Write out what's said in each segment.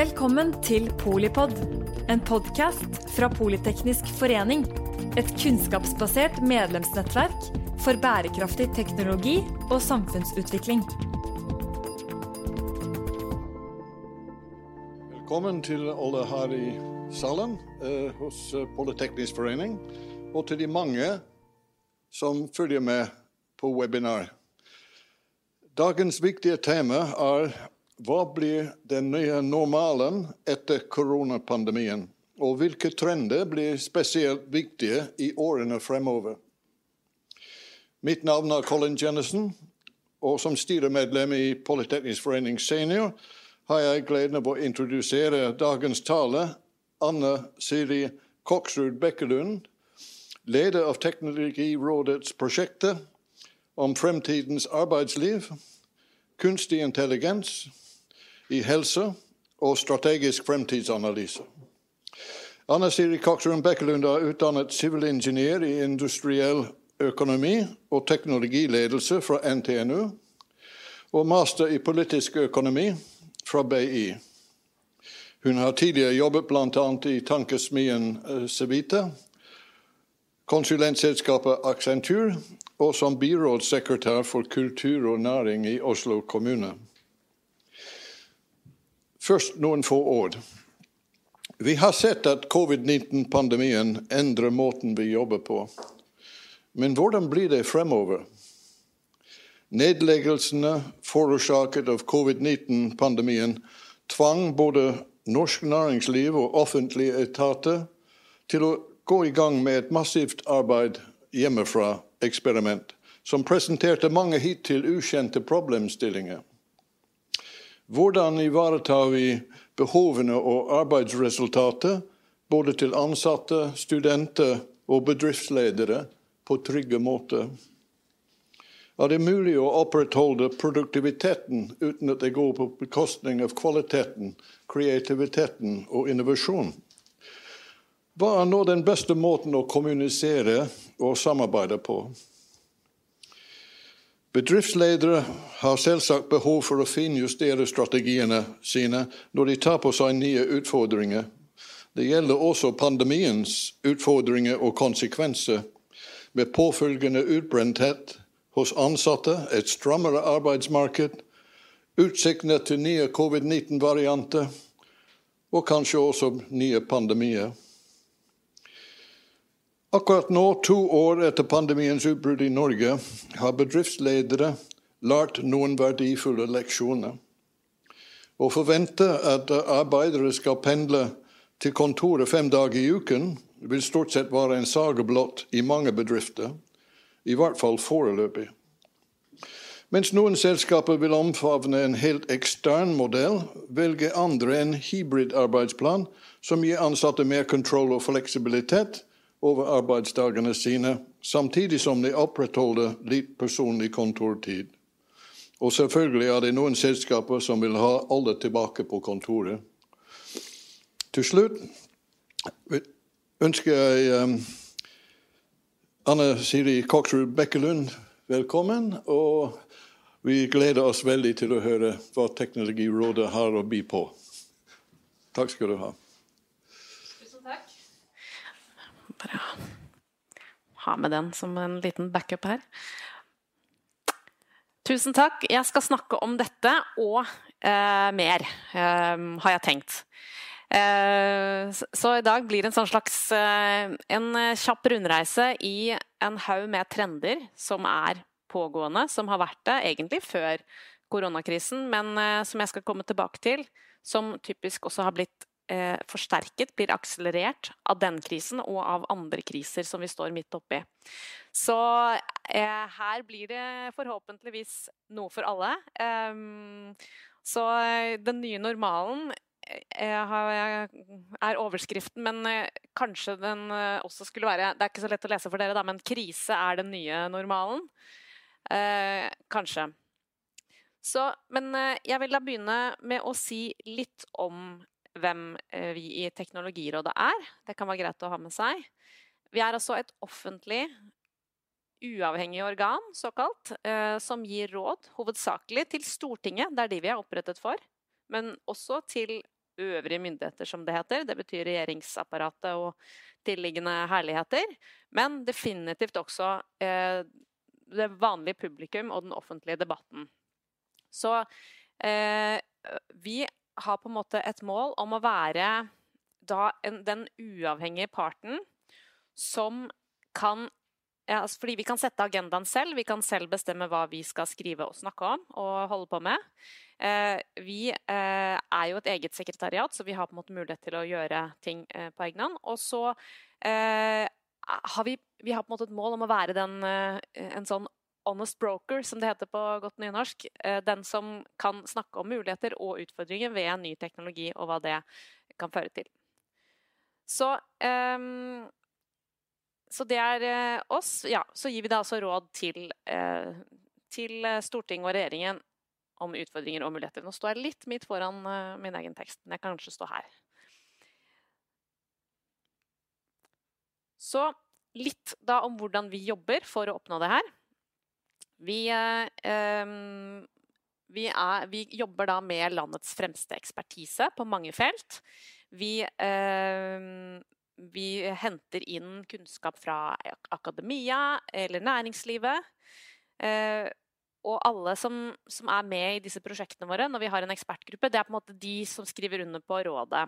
Velkommen til Polipod, en podkast fra Politeknisk forening. Et kunnskapsbasert medlemsnettverk for bærekraftig teknologi og samfunnsutvikling. Velkommen til alle her i salen eh, hos eh, Politeknisk forening, og til de mange som følger med på webinar. Dagens viktige tema er hva blir den nye normalen etter koronapandemien? Og hvilke trender blir spesielt viktige i årene fremover? Mitt navn er Colin Jennison, og som styremedlem i Politeknisk forening senior har jeg gleden av å introdusere dagens tale, Anne Siri Koksrud Bekkelund, leder av Teknologirådets prosjekter om fremtidens arbeidsliv, kunstig intelligens, i helse og strategisk fremtidsanalyse. Anna Siri Koksrud Bekkelund er utdannet sivilingeniør i industriell økonomi og teknologiledelse fra NTNU, og master i politisk økonomi fra BI. Hun har tidligere jobbet bl.a. i tankesmien Civita, konsulentselskapet Accenture og som byrådssekretær for kultur og næring i Oslo kommune. Først noen få ord. Vi har sett at covid-19-pandemien endrer måten vi jobber på. Men hvordan blir det fremover? Nedleggelsene forårsaket av covid-19-pandemien tvang både norsk næringsliv og offentlige etater til å gå i gang med et massivt arbeid hjemmefra-eksperiment, som presenterte mange hittil ukjente problemstillinger. Hvordan ivaretar vi behovene og arbeidsresultatet både til ansatte, studenter og bedriftsledere på trygge måter? Er det mulig å opprettholde produktiviteten uten at det går på bekostning av kvaliteten, kreativiteten og innovasjon? Hva er nå den beste måten å kommunisere og samarbeide på? Bedriftsledere har selvsagt behov for å finjustere strategiene sine når de tar på seg nye utfordringer. Det gjelder også pandemiens utfordringer og konsekvenser, med påfølgende utbrenthet hos ansatte, et strammere arbeidsmarked, utsiktene til nye covid-19-varianter og kanskje også nye pandemier. Akkurat nå, to år etter pandemiens utbrudd i Norge, har bedriftsledere lært noen verdifulle leksjoner. Å forvente at arbeidere skal pendle til kontoret fem dager i uken, vil stort sett være en sage blott i mange bedrifter, i hvert fall foreløpig. Mens noen selskaper vil omfavne en helt ekstern modell, velger andre en hybridarbeidsplan som gir ansatte mer kontroll og fleksibilitet, over arbeidsdagene sine, samtidig som de opprettholder litt personlig kontortid. Og selvfølgelig er det noen selskaper som vil ha alle tilbake på kontoret. Til slutt ønsker jeg um, Anne Siri Koksrud Bekkelund velkommen. Og vi gleder oss veldig til å høre hva Teknologirådet har å by på. Takk skal du ha. Bare ha med den som en liten backup her. Tusen takk. Jeg skal snakke om dette og eh, mer, eh, har jeg tenkt. Eh, så i dag blir det en sånn slags eh, en kjapp rundreise i en haug med trender som er pågående, som har vært det egentlig før koronakrisen, men eh, som jeg skal komme tilbake til. Som typisk også har blitt eh, forsterket, blir akselerert av den krisen og av andre kriser som vi står midt oppi. Så eh, her blir det forhåpentligvis noe for alle. Um, så eh, den nye normalen eh, er overskriften, men eh, kanskje den også skulle være Det er ikke så lett å lese for dere, da, men krise er den nye normalen. Eh, kanskje. Så, men jeg vil da begynne med å si litt om hvem eh, vi i Teknologirådet er. Det kan være greit å ha med seg. Vi er altså et offentlig, uavhengig organ, såkalt, eh, som gir råd hovedsakelig til Stortinget, det er de vi er opprettet for, men også til øvrige myndigheter, som det heter. Det betyr regjeringsapparatet og tilliggende herligheter. Men definitivt også eh, det vanlige publikum og den offentlige debatten. Så vi har på en måte et mål om å være en, den uavhengige parten som kan ja, altså fordi vi kan sette agendaen selv. Vi kan selv bestemme hva vi skal skrive og snakke om og holde på med. Eh, vi eh, er jo et eget sekretariat, så vi har på en måte mulighet til å gjøre ting eh, på egen hånd. Og så eh, har vi, vi, har på en måte et mål om å være den, eh, en sånn honest broker, som det heter på godt nynorsk. Eh, den som kan snakke om muligheter og utfordringer ved en ny teknologi, og hva det kan føre til. Så um, så det er eh, oss. Ja, så gir vi da altså råd til, uh, til Stortinget og regjeringen om utfordringer og muligheter. Nå står jeg litt midt foran uh, min egen tekst, men jeg kan kanskje stå her. Så litt da om hvordan vi jobber for å oppnå det her. Vi, eh, vi, er, vi jobber da med landets fremste ekspertise på mange felt. Vi eh, vi henter inn kunnskap fra akademia eller næringslivet. Eh, og alle som, som, er med i disse prosjektene våre, når vi har en ekspertgruppe, det er på en måte de som skriver under på rådet,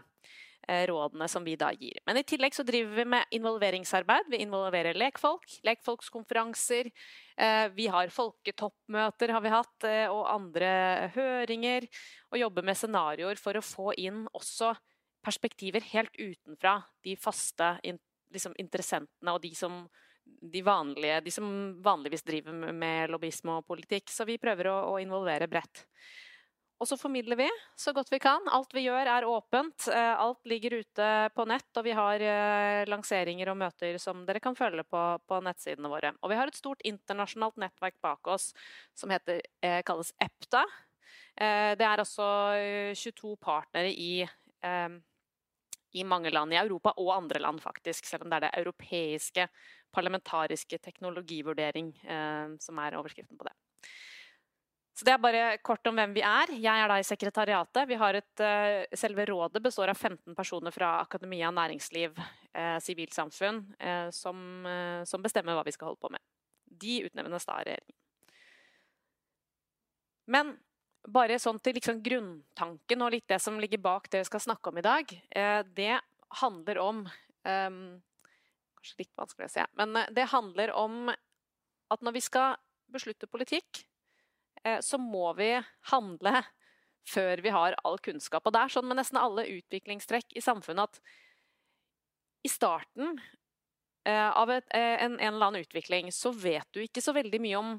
eh, rådene som vi da gir. Men i tillegg så driver vi med involveringsarbeid. Vi involverer lekfolk, lekfolkskonferanser. Eh, vi har folketoppmøter har vi hatt, og andre høringer. Og jobber med scenarioer for å få inn også perspektiver helt utenfra de faste liksom, interessentene og de som, de, vanlige, de som vanligvis driver med lobbyisme og politikk. Så vi prøver å, å, involvere bredt. Og så formidler vi så godt vi kan. Alt vi gjør er åpent. Eh, alt ligger ute på nett, og vi har eh, lanseringer og møter som dere kan følge på, på nettsidene våre. Og vi har et stort internasjonalt nettverk bak oss som heter, eh, kalles EPTA. Det er altså 22 partnere i i mange land i Europa og andre land, faktisk. Selv om det er det europeiske parlamentariske teknologivurdering som er overskriften på det. Så Det er bare kort om hvem vi er. Jeg er da i sekretariatet. Vi har et, uh, selve rådet består av 15 personer fra akademia, næringsliv, sivilsamfunn, sivilsamfunn eh, som, som, bestemmer hva vi skal holde på med. De utnevnes da av regjeringen. Men bare sånn til liksom grunntanken og litt det som ligger bak det vi skal snakke om i dag, eh, det handler om um, Kanskje litt vanskelig å se, men eh, det handler om at når vi skal beslutte politikk, eh, så må vi handle før vi har all kunnskap. Og det er sånn med nesten alle utviklingstrekk i samfunnet at i starten av et, en, en eller annen utvikling så vet du ikke så veldig mye om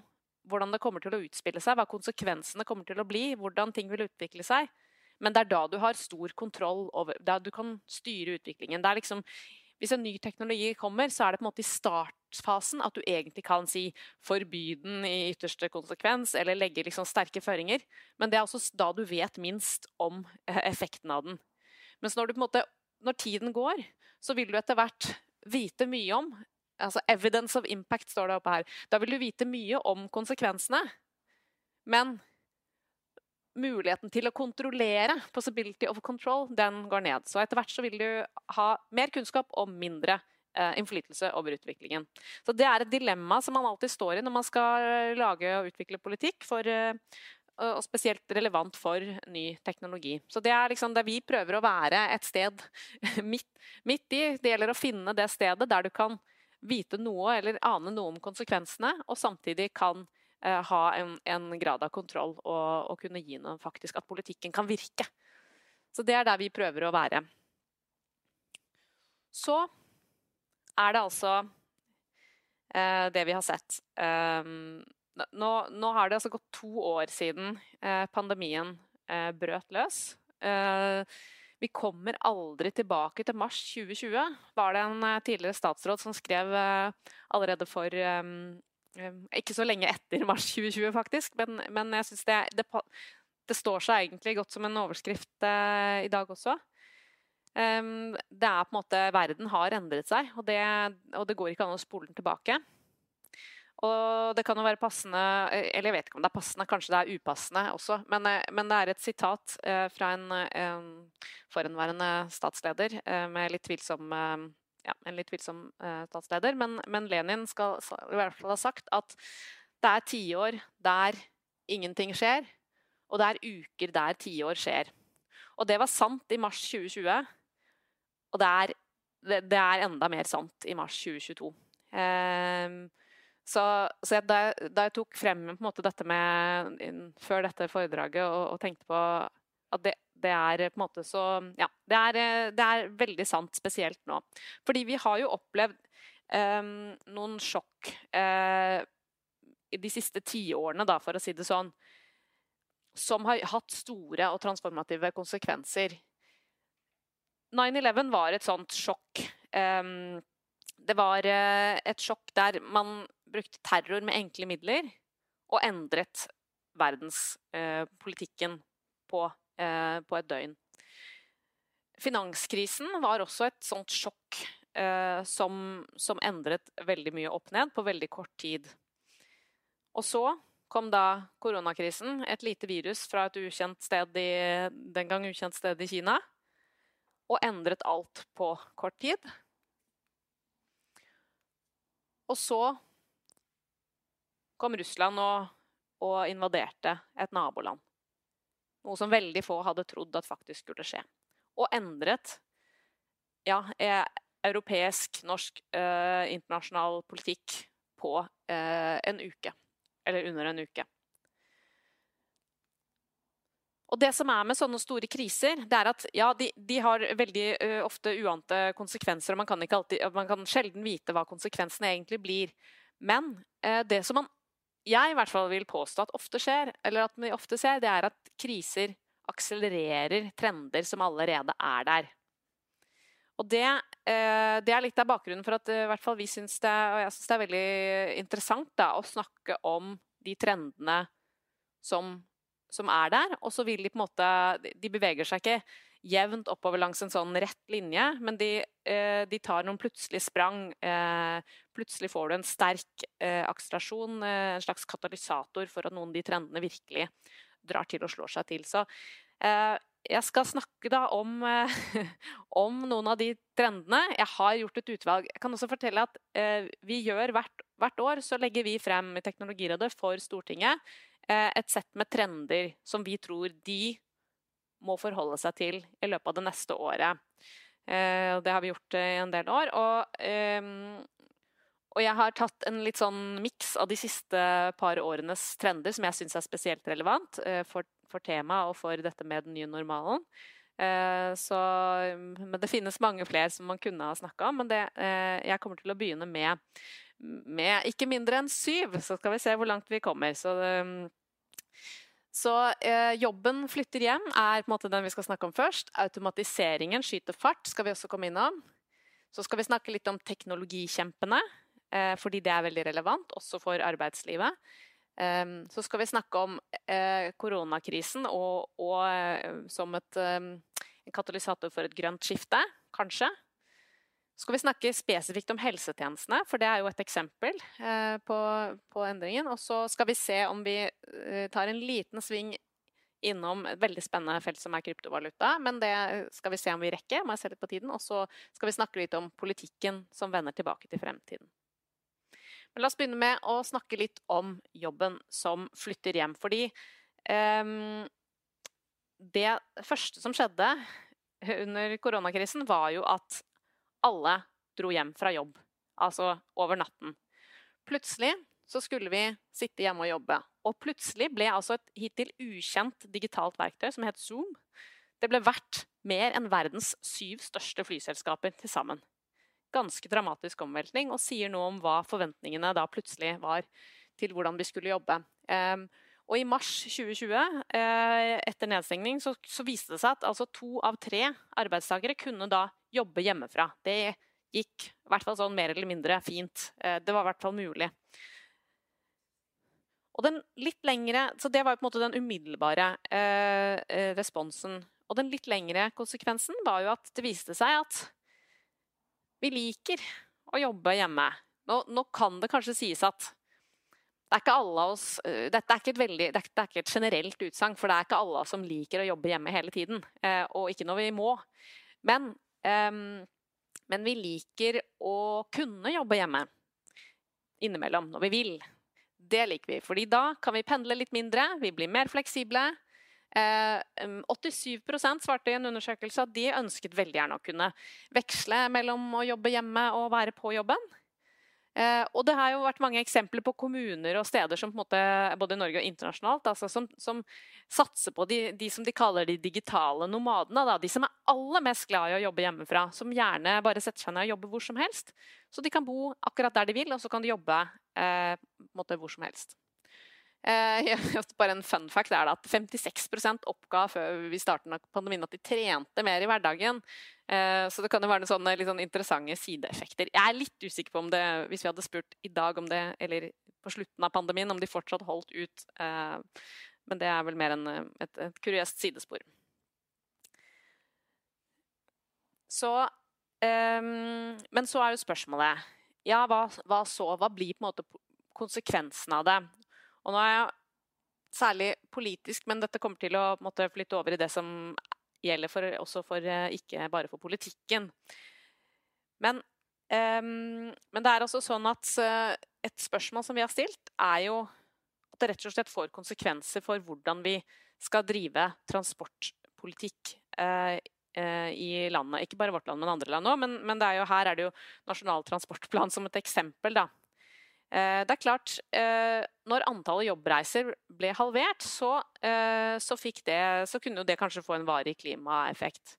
hvordan det kommer til å utspille seg, hva konsekvensene kommer til å bli, hvordan ting vil utvikle seg. Men det er da du har stor kontroll over Da du kan styre utviklingen. Det er liksom, hvis en ny teknologi kommer, så er det på en måte i startfasen at du egentlig kan si forby den i ytterste konsekvens, eller legge liksom sterke føringer. Men det er også da du vet minst om eh, effekten av den. Mens når, måte, når tiden går, så vil du etter hvert vite mye om altså Evidence of impact står det oppe her. Da vil du vite mye om konsekvensene. Men muligheten til å kontrollere, possibility of control, den går ned. Så etter hvert så vil du ha mer kunnskap og mindre eh, innflytelse over utviklingen. Så det er et dilemma som man alltid står i når man skal lage og utvikle politikk. For, eh, og spesielt relevant for ny teknologi. Så det er liksom det vi prøver å være et sted midt, midt i. Det gjelder å finne det stedet der du kan vite noe eller ane noe om konsekvensene, og samtidig kan eh, ha en, en, grad av kontroll og, og, kunne gi noe faktisk at politikken kan virke. Så det er der vi prøver å være. Så er det altså eh, det vi har sett. Eh, nå, nå, har det altså gått to år siden eh, pandemien eh, brøt løs. Uh, vi kommer aldri tilbake til mars 2020, var det en eh, tidligere statsråd som skrev eh, allerede for Ikke så lenge etter mars 2020, faktisk, men, men jeg syns det, det, det, står seg egentlig godt som en overskrift uh, i dag også. Um, det er på en måte Verden har endret seg, og det, og det går ikke an å spole den tilbake. Og det kan jo være passende Eller jeg vet ikke om det er passende, kanskje det er upassende også. Men, eh, men det er et sitat uh, fra en, en forhenværende statsleder uh, med litt tvilsom ja, en litt tvilsom statsleder. Men, men Lenin skal i hvert fall ha sagt at det er tiår der ingenting skjer, og det er uker der tiår skjer. Og det var sant i mars 2020, og det er, det, det er enda mer sant i mars 2022. Eh, så, så jeg, da, jeg, da, jeg, tok frem dette med før dette foredraget og, og tenkte på at det, det, er på en måte så Ja, det er, det er, veldig sant, spesielt nå. Fordi vi har jo opplevd eh, noen sjokk eh, de siste tiårene, da, for å si det sånn, som har hatt store og transformative konsekvenser. 9-11 var et sånt sjokk. Um, det var uh, et sjokk der man brukte terror med enkle midler og endret verdenspolitikken uh, på, uh, på, et døgn. Finanskrisen var også et sånt sjokk som, som endret veldig mye opp ned på veldig kort tid. Og så kom da koronakrisen, et lite virus fra et ukjent sted i, den gang ukjent sted i Kina, og endret alt på kort tid. Og så kom Russland og, og invaderte et naboland. Noe som veldig få hadde trodd at faktisk skulle skje. Og endret ja, eh, europeisk, norsk, eh, internasjonal politikk på eh, en uke eller under en uke. Og det som er med sånne store kriser, det er at ja, de, de har veldig uh, ofte uante konsekvenser, og man kan, alltid, man kan, sjelden vite hva konsekvensene egentlig blir. Men uh, det som man, jeg i hvert fall vil påstå at ofte skjer, eller at vi ofte ser, det er at kriser akselererer trender som allerede er der. Og det, uh, det er litt av bakgrunnen for at i hvert fall vi syns det, og jeg synes det er veldig interessant da, å snakke om de trendene som som er der. Og så vil de på en måte De beveger seg ikke jevnt oppover langs en sånn rett linje, men de, eh, de tar noen plutselige sprang. Eh, plutselig får du en sterk eh, akselerasjon, en slags katalysator for at noen av de trendene virkelig drar til og slår seg til. Så jeg skal snakke da om, om, noen av de trendene. Jeg har gjort et utvalg. Jeg kan også fortelle at vi gjør hvert, hvert år så legger vi frem i Teknologirådet for Stortinget Eh, et sett med trender som vi tror de må forholde seg til i løpet av det neste året. Eh, det har vi gjort i en del år. Og, og jeg har tatt en litt sånn miks av de siste par årenes trender som jeg syns er spesielt relevant eh, for, for temaet og for dette med den nye normalen. Så, men det finnes mange flere som man kunne ha snakka om. Men det, jeg kommer til å begynne med med ikke mindre enn syv. Så skal vi se hvor langt vi kommer. Så, så eh, jobben flytter hjem er på en måte den vi skal snakke om først. Automatiseringen skyter fart skal vi også komme innom. Så skal vi snakke litt om teknologikjempene, eh, fordi det er veldig relevant, også for arbeidslivet. Um, så skal vi snakke om eh, koronakrisen og, og eh, som et, um, en katalysator for et grønt skifte, kanskje Så skal vi snakke spesifikt om helsetjenestene, for det er jo et eksempel eh, på, på, endringen. Og så skal vi se om vi eh, tar en liten sving innom et veldig spennende felt som er kryptovaluta. Men det skal vi se om vi rekker. må jeg se litt på tiden. Og så skal vi snakke litt om politikken som vender tilbake til fremtiden. Men la oss begynne med å snakke litt om jobben som flytter hjem. Fordi um, det første som skjedde under koronakrisen, var jo at alle dro hjem fra jobb. Altså over natten. Plutselig så skulle vi sitte hjemme og jobbe. Og plutselig ble altså et hittil ukjent digitalt verktøy som het Zoom, det ble verdt mer enn verdens syv største flyselskaper til sammen. Ganske dramatisk omveltning, og sier noe om hva forventningene da plutselig var til hvordan vi skulle jobbe. Um, og i mars 2020, eh, etter nedstengning, så, så, viste det seg at altså to av tre arbeidstakere kunne da jobbe hjemmefra. Det gikk i hvert fall sånn mer eller mindre fint. Eh, det var i hvert fall mulig. Og den litt lengre, så Det var på en måte den umiddelbare eh, eh, responsen. Og den litt lengre konsekvensen var jo at det viste seg at vi liker å jobbe hjemme. Nå, nå kan det kanskje sies at det er ikke alle av oss Dette er ikke et, veldig, det er, ikke et generelt utsagn, for det er ikke alle som liker å jobbe hjemme hele tiden. Og ikke når vi må. Men, men vi liker å kunne jobbe hjemme innimellom, når vi vil. Det liker vi, fordi da kan vi pendle litt mindre, vi blir mer fleksible. Eh, 87% svarte i en undersøkelse at de ønsket veldig gjerne å kunne veksle mellom å jobbe hjemme og være på jobben. Eh, og det har jo vært mange eksempler på kommuner og steder som på en måte, både i Norge og internasjonalt, altså som, som, satser på de, de, som de kaller de digitale nomadene. Da, de som er aller mest glad i å jobbe hjemmefra. Som gjerne bare setter seg ned og jobber hvor som helst. Så de kan bo akkurat der de vil, og så kan de jobbe eh, hvor som helst. Eh, bare en fun fact er at 56% oppga før vi starten av pandemien at de trente mer i hverdagen. Eh, så det kan jo være noen sånne sånn interessante sideeffekter. Jeg er litt usikker på om det, hvis vi hadde spurt i dag om det, eller på slutten av pandemien, om de fortsatt holdt ut. Eh, men det er vel mer enn et, et kuriøst sidespor. Så Men så er jo spørsmålet Ja, hva, hva så? Hva blir på en måte konsekvensen av det? Og nå er jeg særlig politisk, men dette kommer til å måtte, flytte over i det som gjelder for, også for, eh, ikke bare for politikken. Men, um, men, det er altså sånn at uh, et spørsmål som vi har stilt, er jo at det rett og slett får konsekvenser for hvordan vi skal drive transportpolitikk uh, i landet. Ikke bare vårt land, men andre land òg. Men, men er jo, her er det jo Nasjonal transportplan som et eksempel. da. Eh, det er klart, eh, når antallet jobbreiser ble halvert, så, eh, så, det, så kunne det kanskje få en varig klimaeffekt.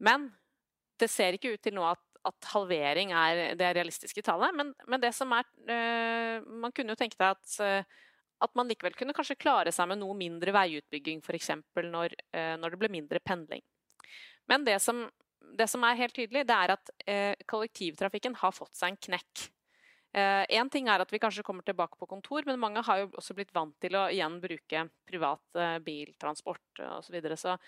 Men det ser ikke ut til nå at, at halvering er det realistiske tallet. Men, men, det som er Man kunne jo tenke seg at, at man likevel kunne kanskje klare seg med noe mindre veiutbygging, f.eks. Når, når det ble mindre pendling. Men det som, det som er helt tydelig, det er at kollektivtrafikken har fått seg en knekk. Én eh, ting er at vi kanskje kommer tilbake på kontor, men mange har jo også blitt vant til å igjen bruke privat eh, biltransport osv. Så, videre. så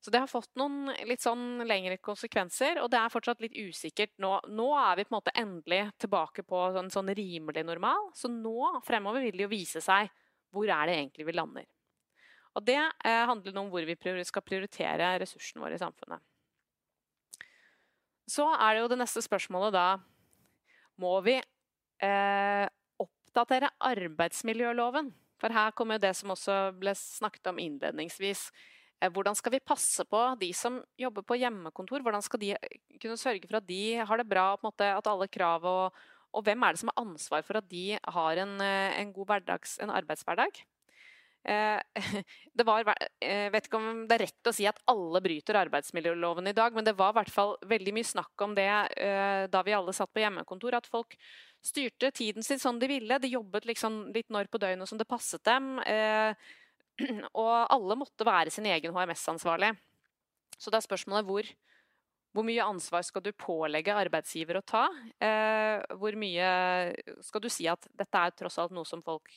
så det har fått noen litt sånn lengre konsekvenser, og det er fortsatt litt usikkert. Nå, nå er vi på en måte endelig tilbake på en sånn rimelig normal, så nå fremover vil det jo vise seg hvor er det egentlig vi lander. Og det eh, handler om hvor vi skal prioritere ressursene våre i samfunnet. Så er det jo det neste spørsmålet da Må vi eh, oppdatere arbeidsmiljøloven. For her kommer det som også ble snakket om innledningsvis. Eh, hvordan skal vi passe på de som jobber på hjemmekontor? Hvordan skal de kunne sørge for at de har det bra, måte, at alle krav og, og, hvem er det som har ansvar for at de har en, eh, en god en arbeidshverdag? Eh, det var, jeg vet ikke om det er rett å si at alle bryter arbeidsmiljøloven i dag, men det var i hvert fall veldig mye snakk om det da vi alle satt på hjemmekontor. At folk styrte tiden sin som de ville. De jobbet liksom litt når på døgnet som det passet dem. Eh, og alle måtte være sin egen HMS-ansvarlig. Så det er spørsmålet hvor, hvor mye ansvar skal du pålegge arbeidsgiver å ta? Eh, hvor mye skal du si at dette er tross alt noe som folk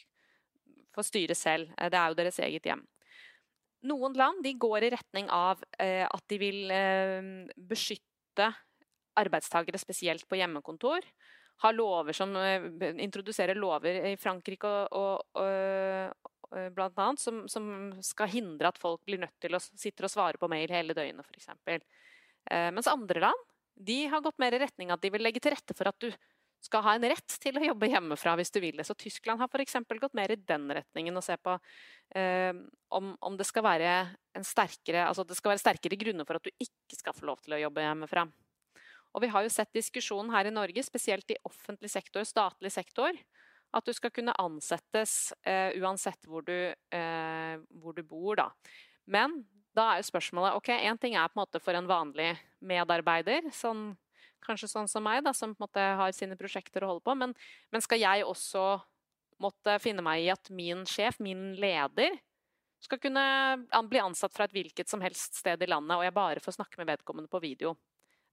får styre selv? Eh, det er jo deres eget hjem. Noen land går i retning av at de vil beskytte arbeidstakere spesielt på hjemmekontor har lover som eh, introduserer lover i Frankrike og, og, og eh, blant annet, som, som, skal hindre at folk blir nødt til å sitte og svare på mail hele døgnet, f.eks. Eh, mens andre land de har gått mer i retning av at de vil legge til rette for at du skal ha en rett til å jobbe hjemmefra hvis du vil det. Så Tyskland har f.eks. gått mer i den retningen og ser på eh, om, om, det skal være en sterkere, altså det skal være sterkere grunner for at du ikke skal få lov til å jobbe hjemmefra. Og vi har jo sett diskusjonen her i Norge, spesielt i offentlig sektor, statlig sektor, at du skal kunne ansettes eh, uansett hvor du, eh, hvor du, bor, da. Men da er jo spørsmålet ok, Én ting er på en måte for en vanlig medarbeider, sånn, kanskje sånn som meg, da, som på en måte har sine prosjekter å holde på, men, men skal jeg også måtte finne meg i at min sjef, min leder, skal kunne bli ansatt fra et hvilket som helst sted i landet, og jeg bare får snakke med vedkommende på video.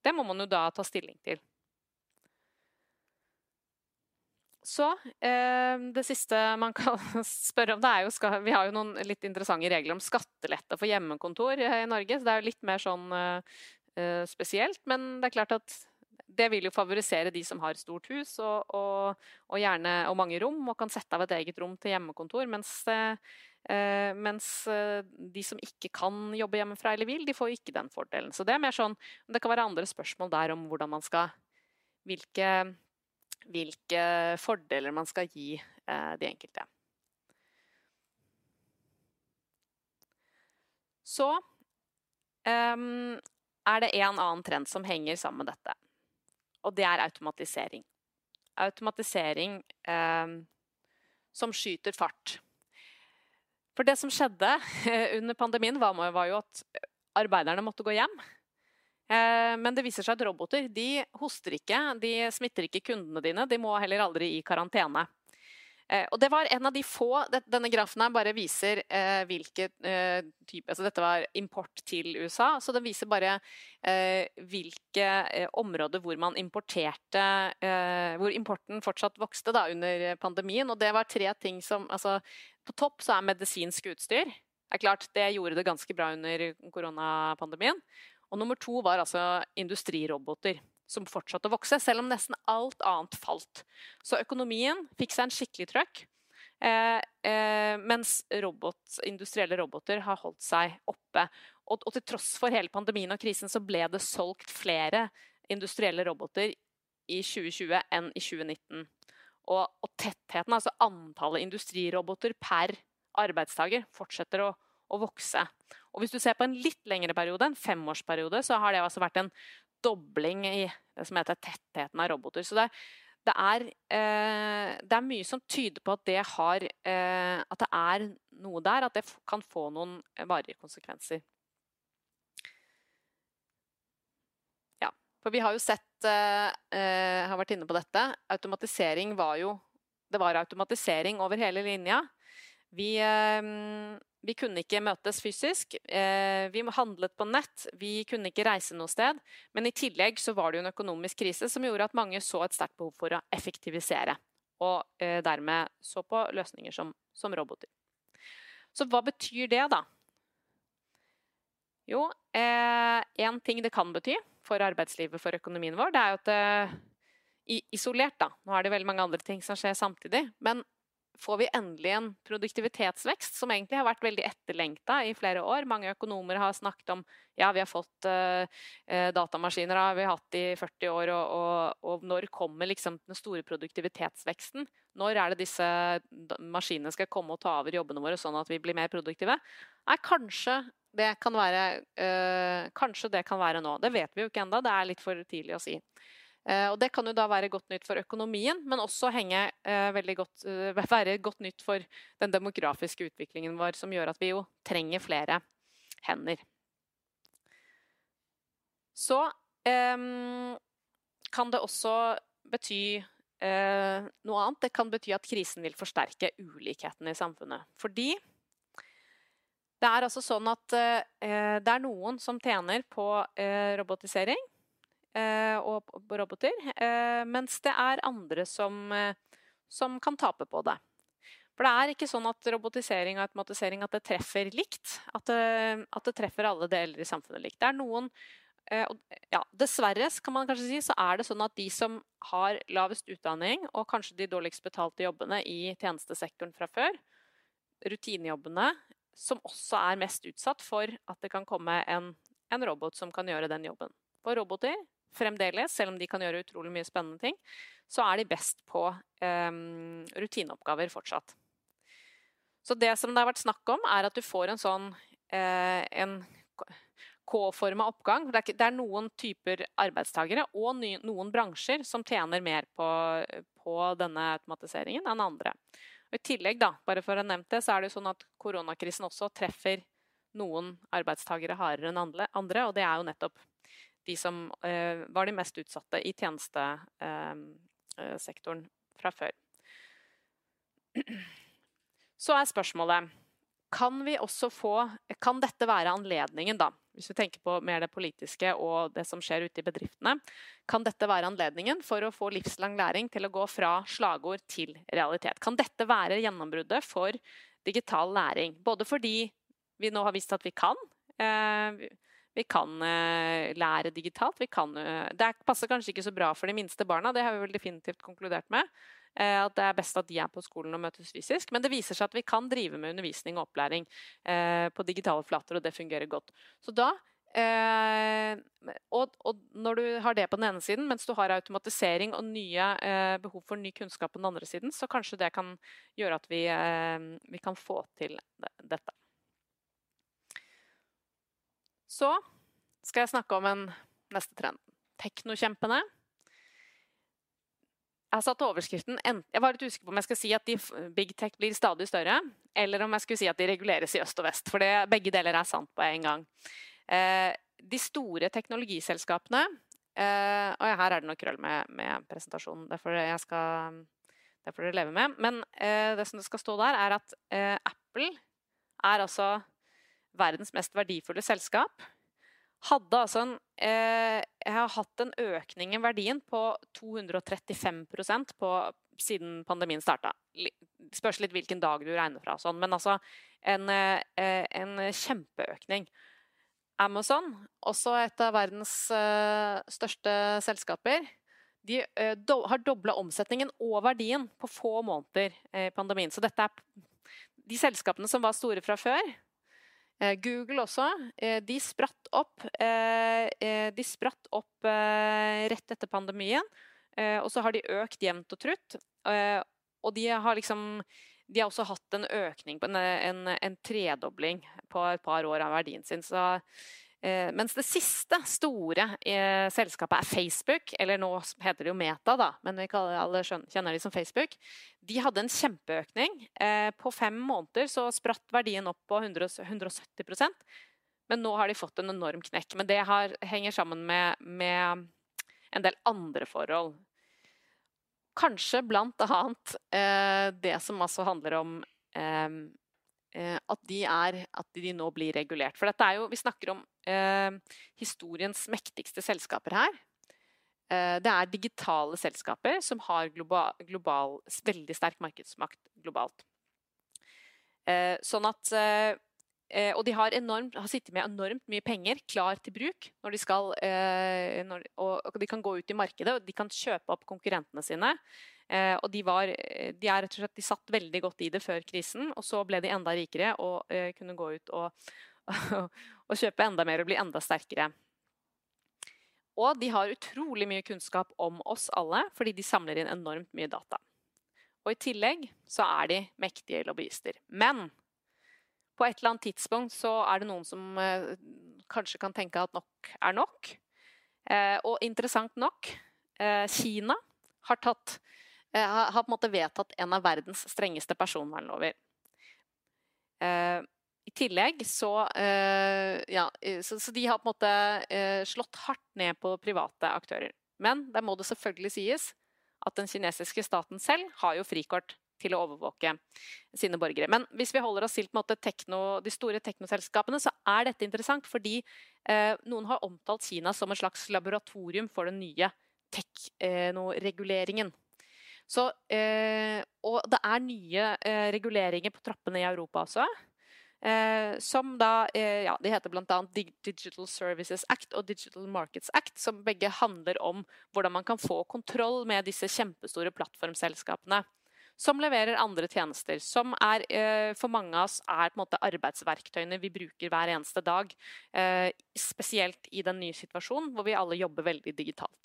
Det må man jo da ta stilling til. Så eh, Det siste man kan spørre om, det er jo skal, Vi har jo noen litt interessante regler om skattelette for hjemmekontor i Norge. så Det er jo litt mer sånn eh, spesielt. Men det er klart at det vil jo favorisere de som har stort hus og, og, og, gjerne, og mange rom, og kan sette av et eget rom til hjemmekontor. Mens, eh, mens de som ikke kan jobbe hjemmefra eller vil, de får ikke den fordelen. Så det er mer sånn Det kan være andre spørsmål der om hvordan man skal Hvilke, hvilke fordeler man skal gi eh, de enkelte. Så um, er det en annen trend som henger sammen med dette. Og det er automatisering. Automatisering eh, som skyter fart. For det som skjedde under pandemien, var, var jo at arbeiderne måtte gå hjem. Eh, men det viser seg at roboter de hoster ikke, de smitter ikke kundene dine. De må heller aldri i karantene. Eh, og det var en av de få Denne grafen her bare viser eh, hvilken eh, type altså Dette var import til USA, så den viser bare eh, hvilke eh, områder hvor man importerte eh, Hvor importen fortsatt vokste da, under pandemien. Og det var tre ting som altså, På topp så er medisinsk utstyr. Det er klart, Det gjorde det ganske bra under koronapandemien. Og nummer to var altså industriroboter som fortsatte å vokse, selv om nesten alt annet falt. Så økonomien fikk seg en skikkelig trøkk. Eh, eh, mens robot, industrielle roboter har holdt seg oppe. Og, og, til tross for hele pandemien og krisen så ble det solgt flere industrielle roboter i 2020 enn i 2019. Og, og tettheten, altså antallet industriroboter per arbeidstaker, fortsetter å, å vokse. Og hvis du ser på en litt lengre periode, en femårsperiode, så har det altså vært en dobling i det som heter tettheten av roboter. Så det, det, er, eh, det er, mye som tyder på at det, har, eh, at det er noe der, at det kan få noen varige konsekvenser. Ja, for vi har jo sett eh, eh, har vært inne på dette. Automatisering var jo Det var automatisering over hele linja. Vi eh, vi kunne ikke møtes fysisk. Eh, vi handlet på nett. Vi kunne ikke reise noe sted. Men i tillegg så var det jo en økonomisk krise som gjorde at mange så et sterkt behov for å effektivisere. Og eh, dermed så på løsninger som, som, roboter. Så hva betyr det, da? Jo, eh, en ting det kan bety for arbeidslivet, for økonomien vår, det er jo at eh, Isolert, da. Nå er det veldig mange andre ting som skjer samtidig. Men får vi endelig en produktivitetsvekst som egentlig har vært veldig etterlengta i flere år. Mange økonomer har snakket om ja, vi har fått uh, datamaskiner har vi hatt i 40 år, og, og, og, når kommer liksom den store produktivitetsveksten? Når er det disse maskinene skal komme og ta over jobbene våre sånn at vi blir mer produktive? Nei, kanskje det kan være, uh, kanskje det kan være nå. Det vet vi jo ikke ennå, det er litt for tidlig å si. Eh, og Det kan jo da være godt nytt for økonomien, men også henge, eh, godt, eh, være godt nytt for den demografiske utviklingen vår, som gjør at vi jo trenger flere hender. Så eh, kan det også bety eh, noe annet. Det kan bety at krisen vil forsterke ulikhetene i samfunnet. Fordi det er altså sånn at eh, det er noen som tjener på robotisering. Eh, og roboter, eh, mens det er andre som, eh, som kan tape på det. For det er ikke sånn at robotisering og automatisering at det treffer likt. At det, at det treffer alle deler i samfunnet likt. Det er noen ja, Dessverre kan man kanskje si, så er det sånn at de som har lavest utdanning og kanskje de dårligst betalte jobbene i tjenestesektoren fra før, rutinejobbene, som også er mest utsatt for at det kan komme en, en robot som kan gjøre den jobben. For roboter fremdeles, selv om de kan gjøre utrolig mye spennende ting, så er de best på um, rutineoppgaver fortsatt. Så det som det har vært snakk om, er at du får en sånn uh, en K-forma oppgang. Det er, noen typer arbeidstakere og noen bransjer som tjener mer på, på, denne automatiseringen enn andre. Og I tillegg, da, bare for å ha nevnt det, så er det sånn at koronakrisen også treffer noen arbeidstakere hardere enn andre, og det er jo nettopp de som eh, var de mest utsatte i tjenestesektoren eh, fra før. Så er spørsmålet kan vi også få Kan dette være anledningen, da? Hvis vi tenker på mer det politiske og det som skjer ute i bedriftene. Kan dette være anledningen for å få livslang læring til å gå fra slagord til realitet? Kan dette være gjennombruddet for digital læring? Både fordi vi nå har visst at vi kan. Eh, Vi kan uh, lære digitalt. Kan, uh, det passer kanskje ikke så bra for de minste barna, det har vi vel definitivt konkludert med. Uh, at det er best at de er på skolen og møtes fysisk. Men det viser seg at vi kan drive med undervisning og opplæring på digitale flater, og det fungerer godt. Så da Eh, og, og, når du har det på den ene siden, mens du har automatisering og nye eh, behov for ny kunnskap på den andre siden, så kanskje det kan gjøre at vi, eh, vi kan få til dette. Så skal jeg snakke om en neste trend. Teknokjempene. Jeg har satt overskriften Jeg var litt usikker på om jeg skal si at de, big tech blir stadig større, eller om jeg skulle si at de reguleres i øst og vest. For det, begge deler er sant på en gang. Eh, de store teknologiselskapene eh, Og her er det noe krøll med, med presentasjonen, det får dere leve med. Men eh, det som det skal stå der, er at eh, Apple er altså verdens mest verdifulle selskap. Hadde altså en eh, har hatt en økning i verdien på 235% på, siden pandemien starta. Spørs litt hvilken dag du regner fra, sånn, men altså en, eh, en kjempeøkning. Amazon, også et av verdens eh, største selskaper, de uh, do, har dobla omsetningen og verdien på få måneder i uh, pandemien. Så dette er de selskapene som var store fra før. Eh, Google også. de spratt opp, de spratt opp rett etter pandemien. og så har de økt jevnt og trutt. og de har liksom de har også hatt en økning, en, en, en tredobling på et par år av verdien sin. Så, eh, mens det siste store eh, selskapet er Facebook, eller nå heter det jo Meta, da, men vi alle kjenner de som Facebook. De hadde en kjempeøkning. Eh, på fem måneder så spratt verdien opp på 100, 170% men nå har de fått en enorm knekk. Men det har, henger sammen med, med en del andre forhold. Kanskje blant annet eh, det som altså handler om eh, eh, at, de er, at de nå blir regulert. For dette er jo Vi snakker om eh, historiens mektigste selskaper her. Eh, det er digitale selskaper som har global, global, veldig sterk markedsmakt globalt. Eh, sånn at Eh, og de har, enormt, har, sittet med enormt mye penger klar til bruk. når De skal, eh, når, og, og, de kan gå ut i markedet og de kan kjøpe opp konkurrentene sine. Eh, og de, var, de, er rett og slett, de satt veldig godt i det før krisen, og så ble de enda rikere og eh, kunne gå ut og, og, kjøpe enda mer og bli enda sterkere. Og de har utrolig mye kunnskap om oss alle, fordi de samler inn enormt mye data. Og i tillegg så er de mektige lobbyister. Men på et eller annet tidspunkt så er det noen som eh, kanskje kan tenke at nok er nok. Eh, og interessant nok, eh, Kina har, tatt, eh, har, har, på en måte vedtatt en av verdens strengeste personvernlover. Eh, I tillegg så, eh, ja, så, de har på en måte slått hardt ned på private aktører. Men der må det selvfølgelig sies at den kinesiske staten selv har jo frikort til å overvåke sine borgere. Men hvis vi holder oss til tekno, de store teknoselskapene, så er dette interessant fordi eh, noen har omtalt Kina som en slags laboratorium for den nye teknoreguleringen. Så, eh, og det er nye eh, reguleringer på trappene i Europa også. Eh, som da eh, ja, De heter bl.a. Digital Services Act og Digital Markets Act, som begge handler om hvordan man kan få kontroll med disse kjempestore plattformselskapene som leverer andre tjenester. Som er, eh, for mange av oss er arbeidsverktøyene vi bruker hver eneste dag. Eh, spesielt i den nye situasjonen hvor vi alle jobber veldig digitalt.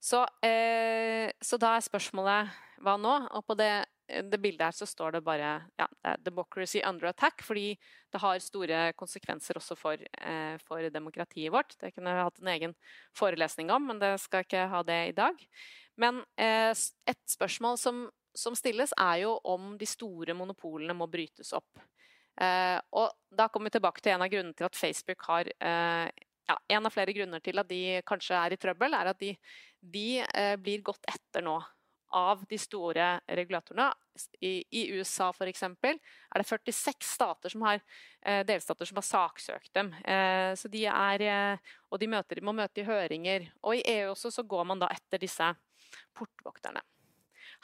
Så, eh, så da er spørsmålet hva nå? Og på det, det bildet her så står det bare ja, 'democracy under attack', fordi det har store konsekvenser også for, for demokratiet vårt. Det kunne vi hatt en egen forelesning om, men det skal ikke ha det i dag. Men eh, et spørsmål som, som, stilles, er jo om de store monopolene må brytes opp. Eh, og da kommer vi tilbake til en av grunnene til at Facebook har eh, ja, En av flere grunner til at de kanskje er i trøbbel, er at de, de eh, blir gått etter nå av de store regulatorene. I, i USA f.eks. er det 46 stater som har, eh, delstater som har saksøkt dem. Eh, så de er, eh, og de møter, må møte i høringer. Og i EU også så går man da etter disse portvokterne.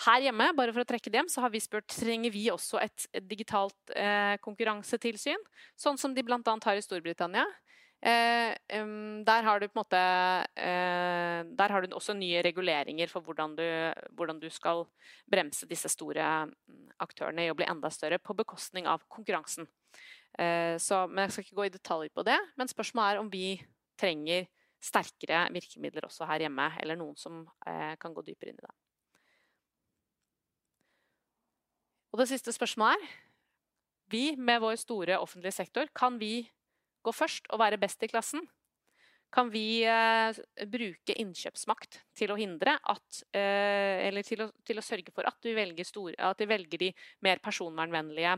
Her hjemme bare for å trekke dem, så har vi spurt trenger vi også et, digitalt eh, konkurransetilsyn, sånn som de bl.a. har i Storbritannia. Der har du på en måte Der har du også nye reguleringer for hvordan du, hvordan du skal bremse disse store mm, aktørene i å bli enda større på bekostning av konkurransen. Så, men Jeg skal ikke gå i detalj på det, men spørsmålet er om vi trenger sterkere virkemidler også her hjemme, eller noen som kan gå dypere inn i det. Og det siste spørsmålet er Vi med vår store offentlige sektor, kan vi gå først og være best i klassen? Kan vi eh, bruke innkjøpsmakt til å hindre at eh, Eller til å, til å, sørge for at vi, store, at vi velger de mer personvernvennlige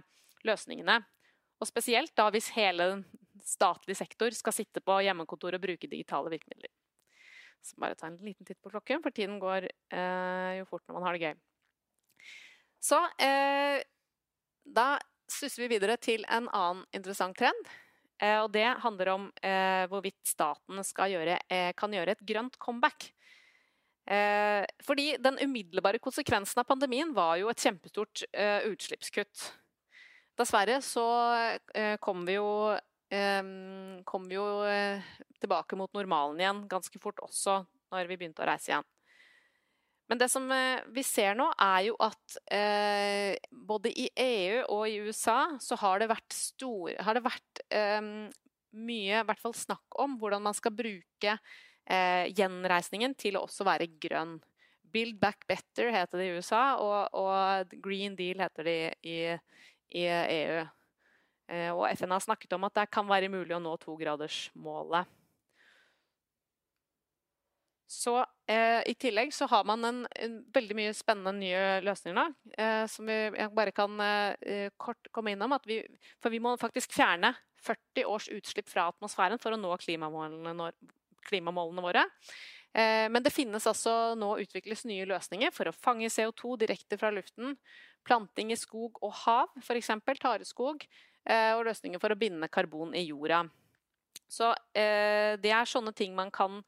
løsningene? Og spesielt da hvis hele statlig sektor skal sitte på hjemmekontor og bruke digitale virkemidler. Så bare ta en liten titt på klokken, for tiden går eh, jo fort når man har det gøy. Så eh, da suser vi videre til en annen interessant trend. Eh, og det handler om eh, hvorvidt staten gjøre, eh, kan gjøre et grønt comeback. Fordi den umiddelbare konsekvensen av pandemien var jo et kjempestort utslippskutt. Dessverre så kom vi jo, kom vi jo tilbake mot normalen igjen ganske fort også når vi begynte å reise igjen. Men det som eh, vi ser nå, er jo at eh, både i EU og i USA så har det vært, stor, har det vært eh, mye, i hvert fall snakk om, hvordan man skal bruke eh, gjenreisningen til å også være grønn. Build back better heter det i USA, og, og Green Deal heter det i, i EU. Eh, og FN har snakket om at det kan være mulig å nå togradersmålet. Så eh, I tillegg så har man en, en, veldig mye spennende nye løsninger nå. Eh, som vi bare kan eh, kort komme innom. Vi, for vi må faktisk fjerne 40 års utslipp fra atmosfæren for å nå klimamålene, klimamålene våre. Eh, men det finnes altså nå utvikles nye løsninger for å fange CO2 direkte fra luften. Planting i skog og hav, f.eks. tareskog. Eh, og løsninger for å binde karbon i jorda. Så eh, det er sånne ting man kan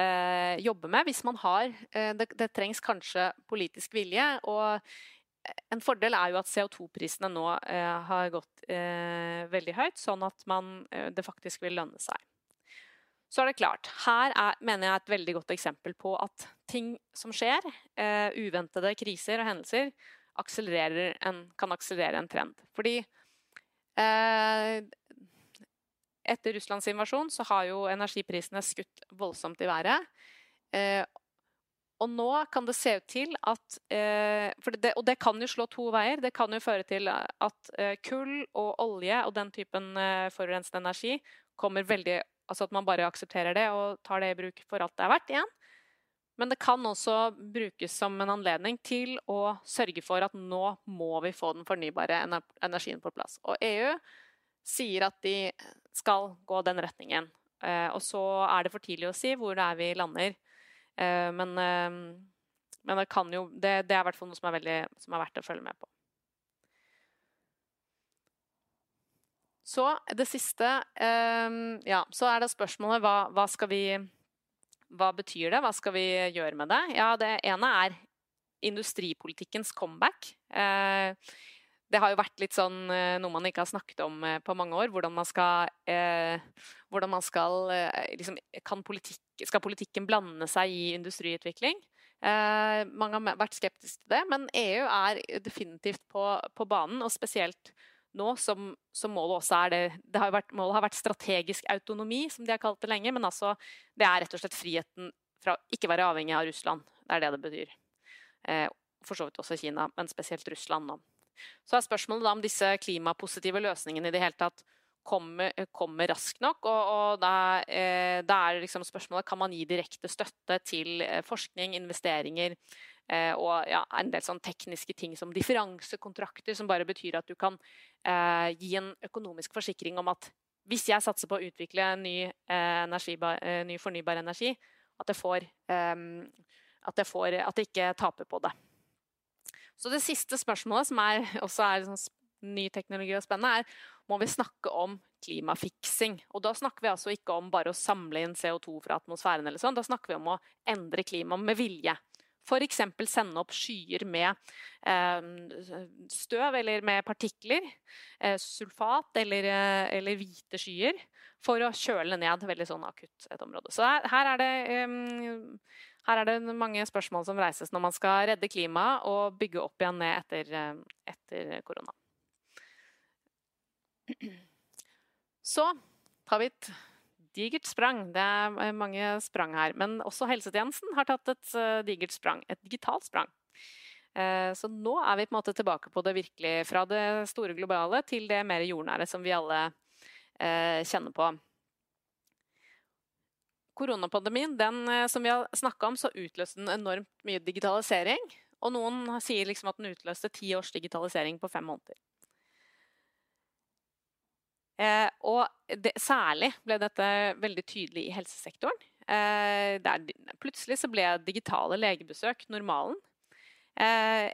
eh, jobbe med hvis man har eh, det, det, trengs kanskje politisk vilje. og en fordel er jo at CO2-prisene nå eh, har gått eh, veldig høyt, sånn at man, eh, det faktisk vil lønne seg. Så er det klart, Her er, mener jeg et veldig godt eksempel på at ting som skjer, eh, uventede kriser og hendelser, en, kan akselerere en trend. Fordi etter Russlands invasjon så har jo energiprisene skutt voldsomt i været. Eh, og nå kan det se ut til at eh, det, Og det kan jo slå to veier. Det kan jo føre til at eh, kull og olje og den typen eh, forurensende energi kommer veldig Altså at man bare aksepterer det og tar det i bruk for alt det er verdt igjen. Men det kan også brukes som en anledning til å sørge for at nå må vi få den fornybare energien på plass. Og EU sier at de skal gå den retningen. Eh, og så er det for tidlig å si hvor det er vi lander. Eh, men, eh, men det kan jo det, det, er i hvert fall noe som er, veldig, som er verdt å følge med på. Så det siste Ja, så er det spørsmålet hva, hva skal vi Hva betyr det? Hva skal vi gjøre med det? Ja, det ene er industripolitikkens comeback. Eh, det har jo vært litt sånn eh, noe man ikke har snakket om eh, på mange år. Hvordan man skal, eh, hvordan man skal eh, liksom, politikk, Skal politikken blande seg i industriutvikling? Eh, mange har vært skeptiske til det, men EU er definitivt på, på banen. Og spesielt nå som, som, målet også er det, det har vært, Målet har vært strategisk autonomi, som de har kalt det lenge. Men altså, det er rett og slett friheten fra å ikke være avhengig av Russland. Det er det det betyr. Eh, for så vidt også Kina, men spesielt Russland nå. Så er spørsmålet da om disse klimapositive løsningene i det hele tatt kommer, kommer raskt nok. Og, og da, eh, da, er liksom spørsmålet kan man gi direkte støtte til eh, forskning, investeringer eh, og ja, en del sånn tekniske ting som differansekontrakter, som bare betyr at du kan eh, gi en økonomisk forsikring om at hvis jeg satser på å utvikle ny, eh, energi, eh, ny fornybar energi, at jeg får, at, jeg får, at jeg ikke taper på det. Så det siste spørsmålet, som er, også er sånn ny teknologi og spennende, er må vi snakke om klimafiksing. Og da snakker vi altså ikke om bare å samle inn CO2 fra atmosfæren, eller sånn. da snakker vi om å endre klimaet med vilje. F.eks. sende opp skyer med eh, støv eller med partikler, eh, sulfat eller, eh, eller, hvite skyer, for å kjøle ned veldig sånn akutt et område. Så her, er det, eh, her, er det mange spørsmål som reises når man skal redde klimaet og bygge opp igjen ned etter, eh, etter korona. Så tar vi et digert sprang. Det er mange sprang her. Men også helsetjenesten har tatt et uh, digert sprang. Et digitalt sprang. Uh, så nå er vi på en måte tilbake på det virkelig fra det store globale til det mer jordnære som vi alle kjenner på. Koronapandemien, den som vi har snakka om, så utløste den enormt mye digitalisering. Og noen sier liksom at den utløste ti års digitalisering på fem måneder. Eh, og det, særlig ble dette veldig tydelig i helsesektoren. Eh, der, plutselig så ble digitale legebesøk normalen. Eh,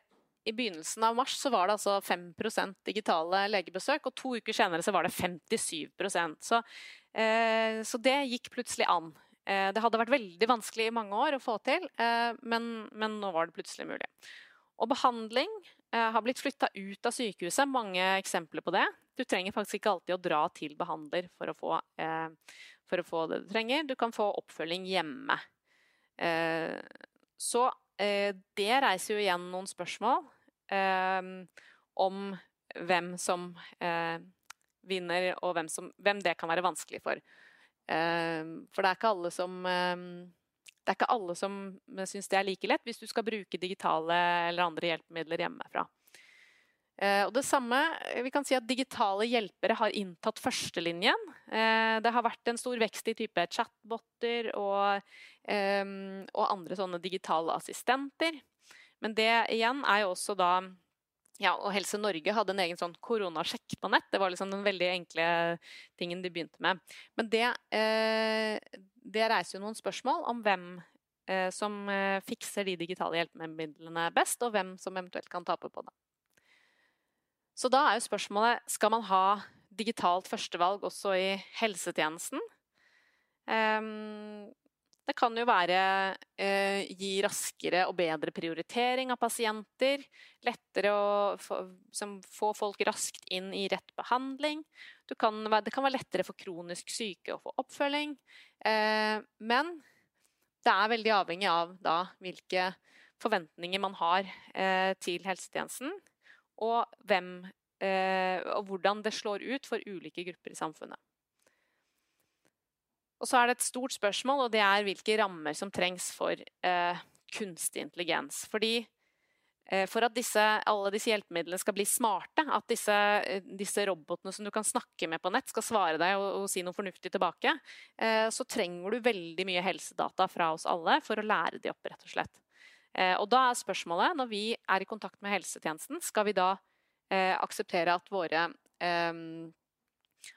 I begynnelsen av mars så var det altså 5% digitale legebesøk, og to uker senere så var det 57% Så, eh, så det gikk plutselig an. Eh, det hadde vært veldig vanskelig i mange år å få til, eh, men, men nå var det plutselig mulig. Og behandling har blitt flytta ut av sykehuset. Mange eksempler på det. Du trenger faktisk ikke alltid å dra til behandler for å få, eh, for å få det du trenger. Du kan få oppfølging hjemme. Eh, så eh, det reiser jo igjen noen spørsmål eh, om hvem som eh, vinner, og hvem, som, hvem, det kan være vanskelig for. Eh, for det er ikke alle som det er ikke alle som syns det er like lett hvis du skal bruke digitale eller andre hjelpemidler hjemmefra. Eh, og det samme, eh, vi kan si at Digitale hjelpere har inntatt førstelinjen. Eh, det har vært en stor vekst i type chatboter og, og andre sånne digitale assistenter. Men det igjen er jo også da ja, og Helse Norge hadde en egen sånn koronasjekk på nett. Det var liksom den veldig enkle tingen de begynte med. Men det, det reiser jo noen spørsmål om hvem som fikser de digitale hjelpemidlene best, og hvem som eventuelt kan tape på det. Så da er jo spørsmålet skal man ha digitalt førstevalg også i helsetjenesten. Um, det kan jo være eh, gi raskere og bedre prioritering av pasienter. Lettere å få, folk raskt inn i rett behandling. Det kan være lettere for kronisk syke å få oppfølging. Eh, men det er veldig avhengig av da hvilke forventninger man har eh, til helsetjenesten og, hvem, eh, og hvordan det slår ut for ulike grupper i samfunnet. Og så er det et stort spørsmål, og det er hvilke rammer som trengs for eh, kunstig intelligens. Fordi eh, for at disse, alle disse hjelpemidlene skal bli smarte, at disse, eh, disse, robotene som du kan snakke med på nett, skal svare deg og, og si noe fornuftig tilbake, eh, så trenger du veldig mye helsedata fra oss alle for å lære de opp, rett og slett. Eh, og da er spørsmålet, når vi er i kontakt med helsetjenesten, skal vi da eh, akseptere at våre, eh,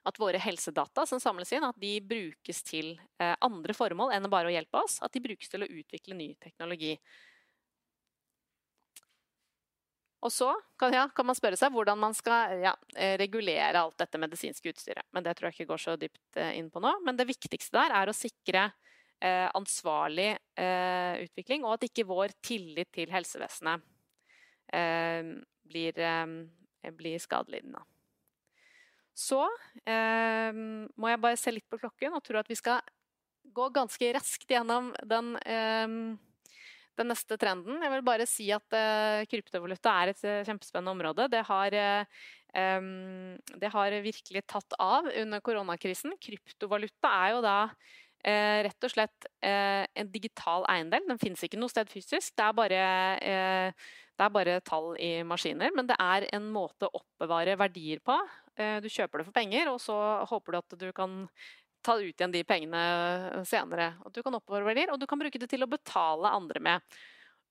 at våre helsedata som samles inn, at de brukes til andre formål enn bare å hjelpe oss. At de brukes til å utvikle ny teknologi. Og så kan, ja, kan, man spørre seg hvordan man skal ja, regulere alt dette medisinske utstyret. Men det tror jeg ikke går så dypt inn på nå. Men det viktigste der er å sikre eh, ansvarlig eh, utvikling, og at ikke vår tillit til helsevesenet eh, blir, eh, blir, skadelidende. Så eh, må jeg bare se litt på klokken og tro at vi skal gå ganske raskt gjennom den, eh, den neste trenden. Jeg vil bare si at kryptovaluta er et kjempespennende område. Det har det har virkelig tatt av under koronakrisen. Kryptovaluta er jo da Eh, rett og slett eh, en digital eiendel. Den finnes ikke noe sted fysisk. Det er, bare, eh, det er bare tall i maskiner. Men det er en måte å oppbevare verdier på. Eh, du kjøper det for penger, og så håper du at du kan ta ut igjen de pengene senere. At du kan oppbevare verdier, og du kan bruke det til å betale andre med.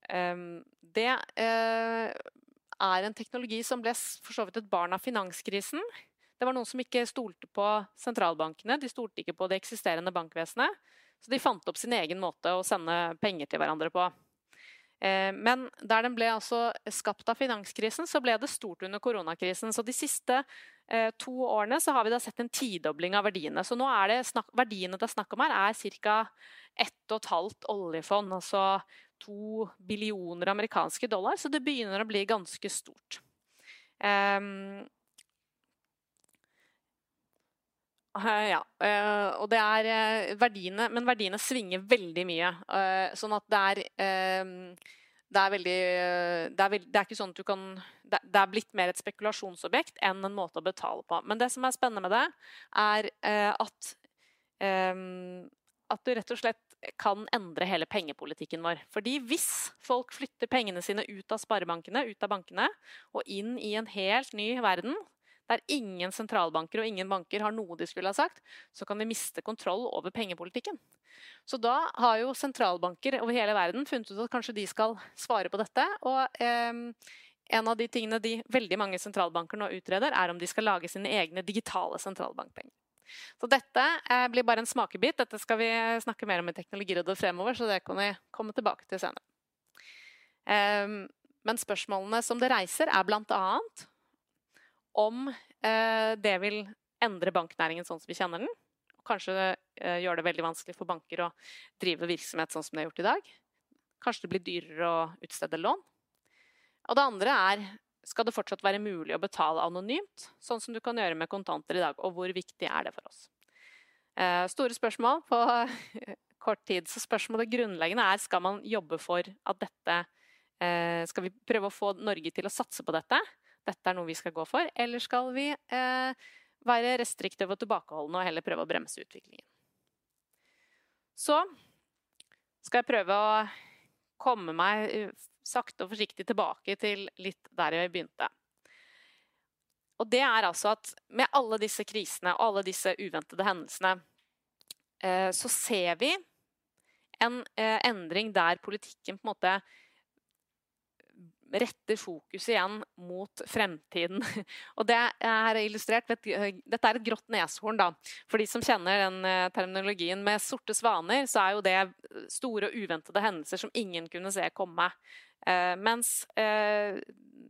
Ehm, det eh, er en teknologi som ble for så vidt et barn av finanskrisen. Det var noen som ikke stolte på sentralbankene, de stolte ikke på det eksisterende bankvesenet. Så de fant opp sin egen måte å sende penger til hverandre på. Eh, men der den ble altså skapt av finanskrisen, så ble det stort under koronakrisen. Så de siste eh, to årene så har vi da sett en tidobling av verdiene. Så nå er det snakk, verdiene det er snakk om her, er ca. 1,5 oljefond. Altså to billioner amerikanske dollar, så det begynner å bli ganske stort. Um, ja, og det er verdiene Men verdiene svinger veldig mye. Sånn at det er det er, veldig, det, er veld, det er ikke sånn at du kan det, er blitt mer et spekulasjonsobjekt enn en måte å betale på. Men det som er spennende med det, er at at du rett og slett kan endre hele pengepolitikken vår. Fordi hvis folk flytter pengene sine ut av sparebankene, ut av bankene, og inn i en helt ny verden, der ingen sentralbanker og ingen banker har noe de skulle ha sagt, så kan vi miste kontroll over pengepolitikken. Så da har jo sentralbanker over hele verden funnet ut at kanskje de skal svare på dette. Og eh, en av de tingene de veldig mange sentralbanker nå utreder, er om de skal lage sine egne digitale sentralbankpenger. Så dette eh, blir bare en smakebit. Dette skal vi snakke mer om i Teknologirådet fremover, så det kan vi komme tilbake til senere. Ehm, men spørsmålene som det reiser, er bl.a. om eh, det vil endre banknæringen sånn som vi kjenner den. Kanskje eh, gjøre det veldig vanskelig for banker å drive virksomhet sånn som det er gjort i dag. Kanskje det blir dyrere å utstede lån. Og det andre er skal det fortsatt være mulig å betale anonymt, sånn som du kan gjøre med kontanter i dag? Og hvor viktig er det for oss? Eh, store spørsmål på kort tid. Så spørsmålet grunnleggende er skal man jobbe for at dette eh, Skal vi prøve å få Norge til å satse på dette? Dette er noe vi skal gå for. Eller skal vi eh, være restriktive og tilbakeholdne og heller prøve å bremse utviklingen? Så skal jeg prøve å komme meg sakte og forsiktig tilbake til litt der jeg begynte. Og det er altså at med alle disse krisene og alle disse uventede hendelsene, eh, så ser vi en eh, endring der politikken på en måte retter fokus igjen mot fremtiden. Og det er illustrert Dette er et grått neshorn, da. For de som kjenner den eh, terminologien. Med sorte svaner så er jo det store og uventede hendelser som ingen kunne se komme. Eh, mens, eh,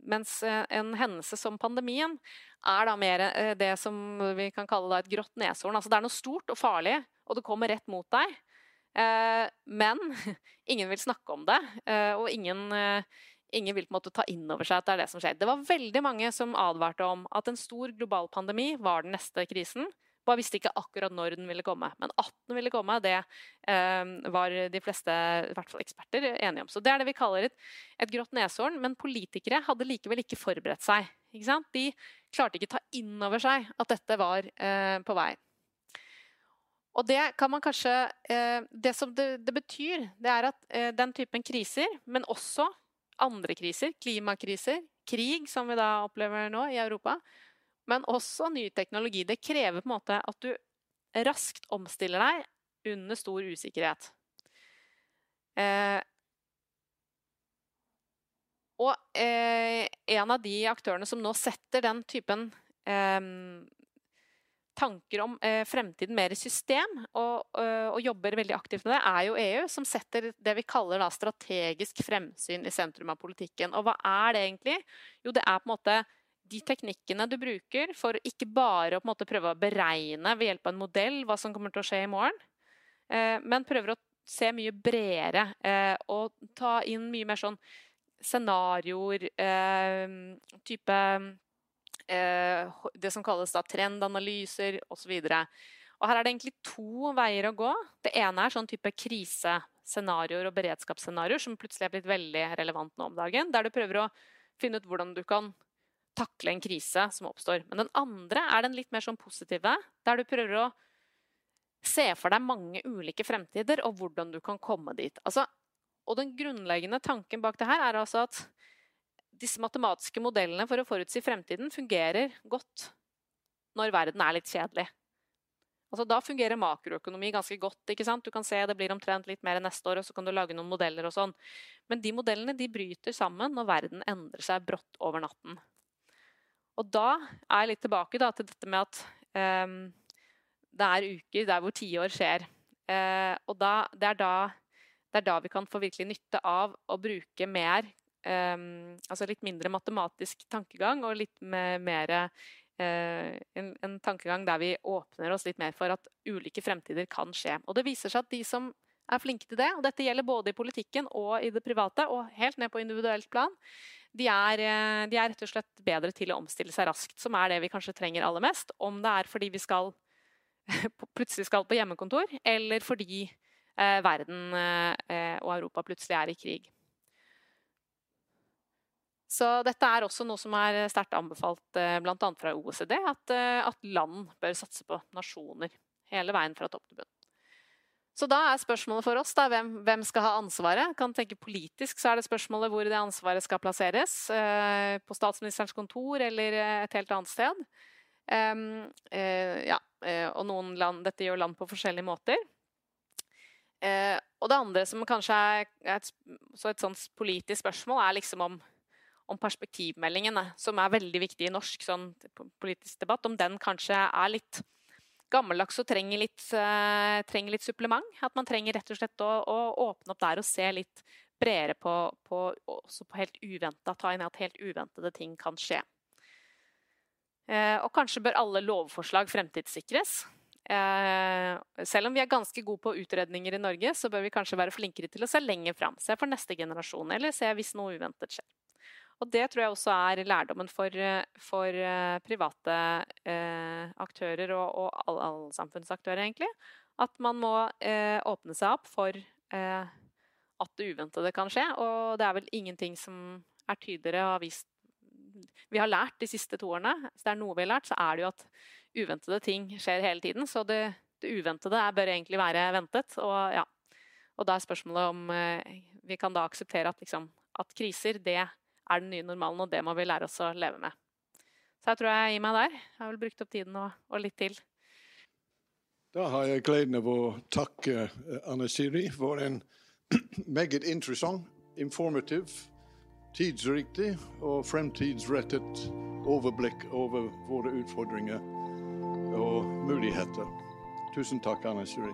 mens en hendelse som pandemien er da mer det som vi kan kalle et grått neshorn. Altså det er noe stort og farlig, og det kommer rett mot deg. Men ingen vil snakke om det, og ingen ingen vil på en måte ta inn over seg at det er det som skjer. Det var veldig mange som advarte om at en stor global pandemi var den neste krisen. Bare visste ikke akkurat når den ville komme. Men at den ville komme, det eh, var de fleste i hvert fall eksperter enige om. Så Det er det vi kaller et, et grått neshorn. Men politikere hadde likevel ikke forberedt seg. Ikke de klarte ikke ta inn over seg at dette var eh, på vei. Og det kan man kanskje eh, Det som det, det, betyr, det er at eh, den typen kriser, men også andre kriser, klimakriser, krig, som vi da opplever nå i Europa, men også ny teknologi. Det krever på en måte at du raskt omstiller deg under stor usikkerhet. Eh, og eh, en av de aktørene som nå setter den typen eh, tanker om eh, fremtiden mer i system, og, øh, og, jobber veldig aktivt med det, er jo EU, som setter det vi kaller da, strategisk fremsyn i sentrum av politikken. Og hva er det egentlig? Jo, det er på en måte de teknikkene du bruker for ikke bare å måte, prøve å beregne ved hjelp av en modell hva som kommer til å skje i morgen, eh, men prøver å se mye bredere eh, og ta inn mye mer sånn scenarioer, eh, type Eh, det som kalles da trendanalyser osv. Og her er det egentlig to veier å gå. Det ene er sånn type krisescenarioer og beredskapsscenarioer som plutselig er blitt veldig relevant nå om dagen. Der du prøver å finne ut hvordan du kan takle en krise som oppstår. Men den andre er den litt mer sånn positive, der du prøver å se for deg mange ulike fremtider og hvordan du kan komme dit. Altså, og den grunnleggende tanken bak det her er altså at disse matematiske modellene for å forutsi fremtiden fungerer godt når verden er litt kjedelig. Altså, da fungerer makroøkonomi ganske godt. ikke sant? Du kan se det blir omtrent litt mer neste år, og så kan du lage noen modeller og sånn. Men de modellene de bryter sammen når verden endrer seg brått over natten. Og da er jeg litt tilbake da, til dette med at um, det er uker der hvor tiår skjer. Uh, og da, det, er da, det er da vi kan få virkelig nytte av å bruke mer Um, altså litt mindre matematisk tankegang og litt mer uh, en, en, tankegang der vi åpner oss litt mer for at ulike fremtider kan skje. Og det viser seg at de som er flinke til det. Og dette gjelder både i politikken og i det private, og helt ned på individuelt plan. De er, eh, de er, rett og slett bedre til å omstille seg raskt, som er det vi kanskje trenger aller mest. Om det er fordi vi skal, plutselig skal på hjemmekontor, eller fordi eh, verden eh, og Europa plutselig er i krig. Så dette er også noe som er sterkt anbefalt eh, bl.a. fra OECD, at, eh, at land bør satse på nasjoner hele veien fra topp til bunn. Så da er spørsmålet for oss da, hvem, hvem, skal ha ansvaret. Kan tenke Politisk så er det spørsmålet hvor det ansvaret skal plasseres. Eh, på statsministerens kontor eller et helt annet sted. Um, eh, ja, og noen land, dette gjør land på forskjellige måter. Og det andre som kanskje er et, et politisk spørsmål, er liksom om, om perspektivmeldingene, som er veldig viktig i norsk sånn, politisk debatt, om den kanskje er litt gammeldags og trenger litt, uh, trenger litt, supplement. At man trenger rett og slett å, å åpne opp der og se litt bredere på, på, også på helt uventa, ta inn at helt uventede ting kan skje. Uh, og kanskje bør alle lovforslag fremtidssikres. Uh, selv om vi er ganske gode på utredninger i Norge, så bør vi kanskje være flinkere til å se lenger fram. Se for neste generasjon, eller se hvis noe uventet skjer. Og det tror jeg også er lærdommen for, for eh, private eh, aktører og, og alle, all samfunnsaktører, egentlig. At man må eh, åpne seg opp for eh, at det uventede kan skje. Og det er vel ingenting som er tydeligere og har vist Vi har lært de siste to årene. Hvis det er noe vi har lært, så er det jo at uventede ting skjer hele tiden. Så det, det uventede bør egentlig være ventet. Og, ja. og da er spørsmålet om eh, vi kan da akseptere at, liksom, at kriser, det er den nye normalen, og det må vi lære oss å leve med. Så jeg tror jeg gir meg der. Jeg har vel brukt opp tiden og, og litt til. Da har jeg gleden av å takke eh, Anne Siri for en meget interessant, informativ, tidsriktig og fremtidsrettet overblikk over våre utfordringer og muligheter. Tusen takk, Anne Siri.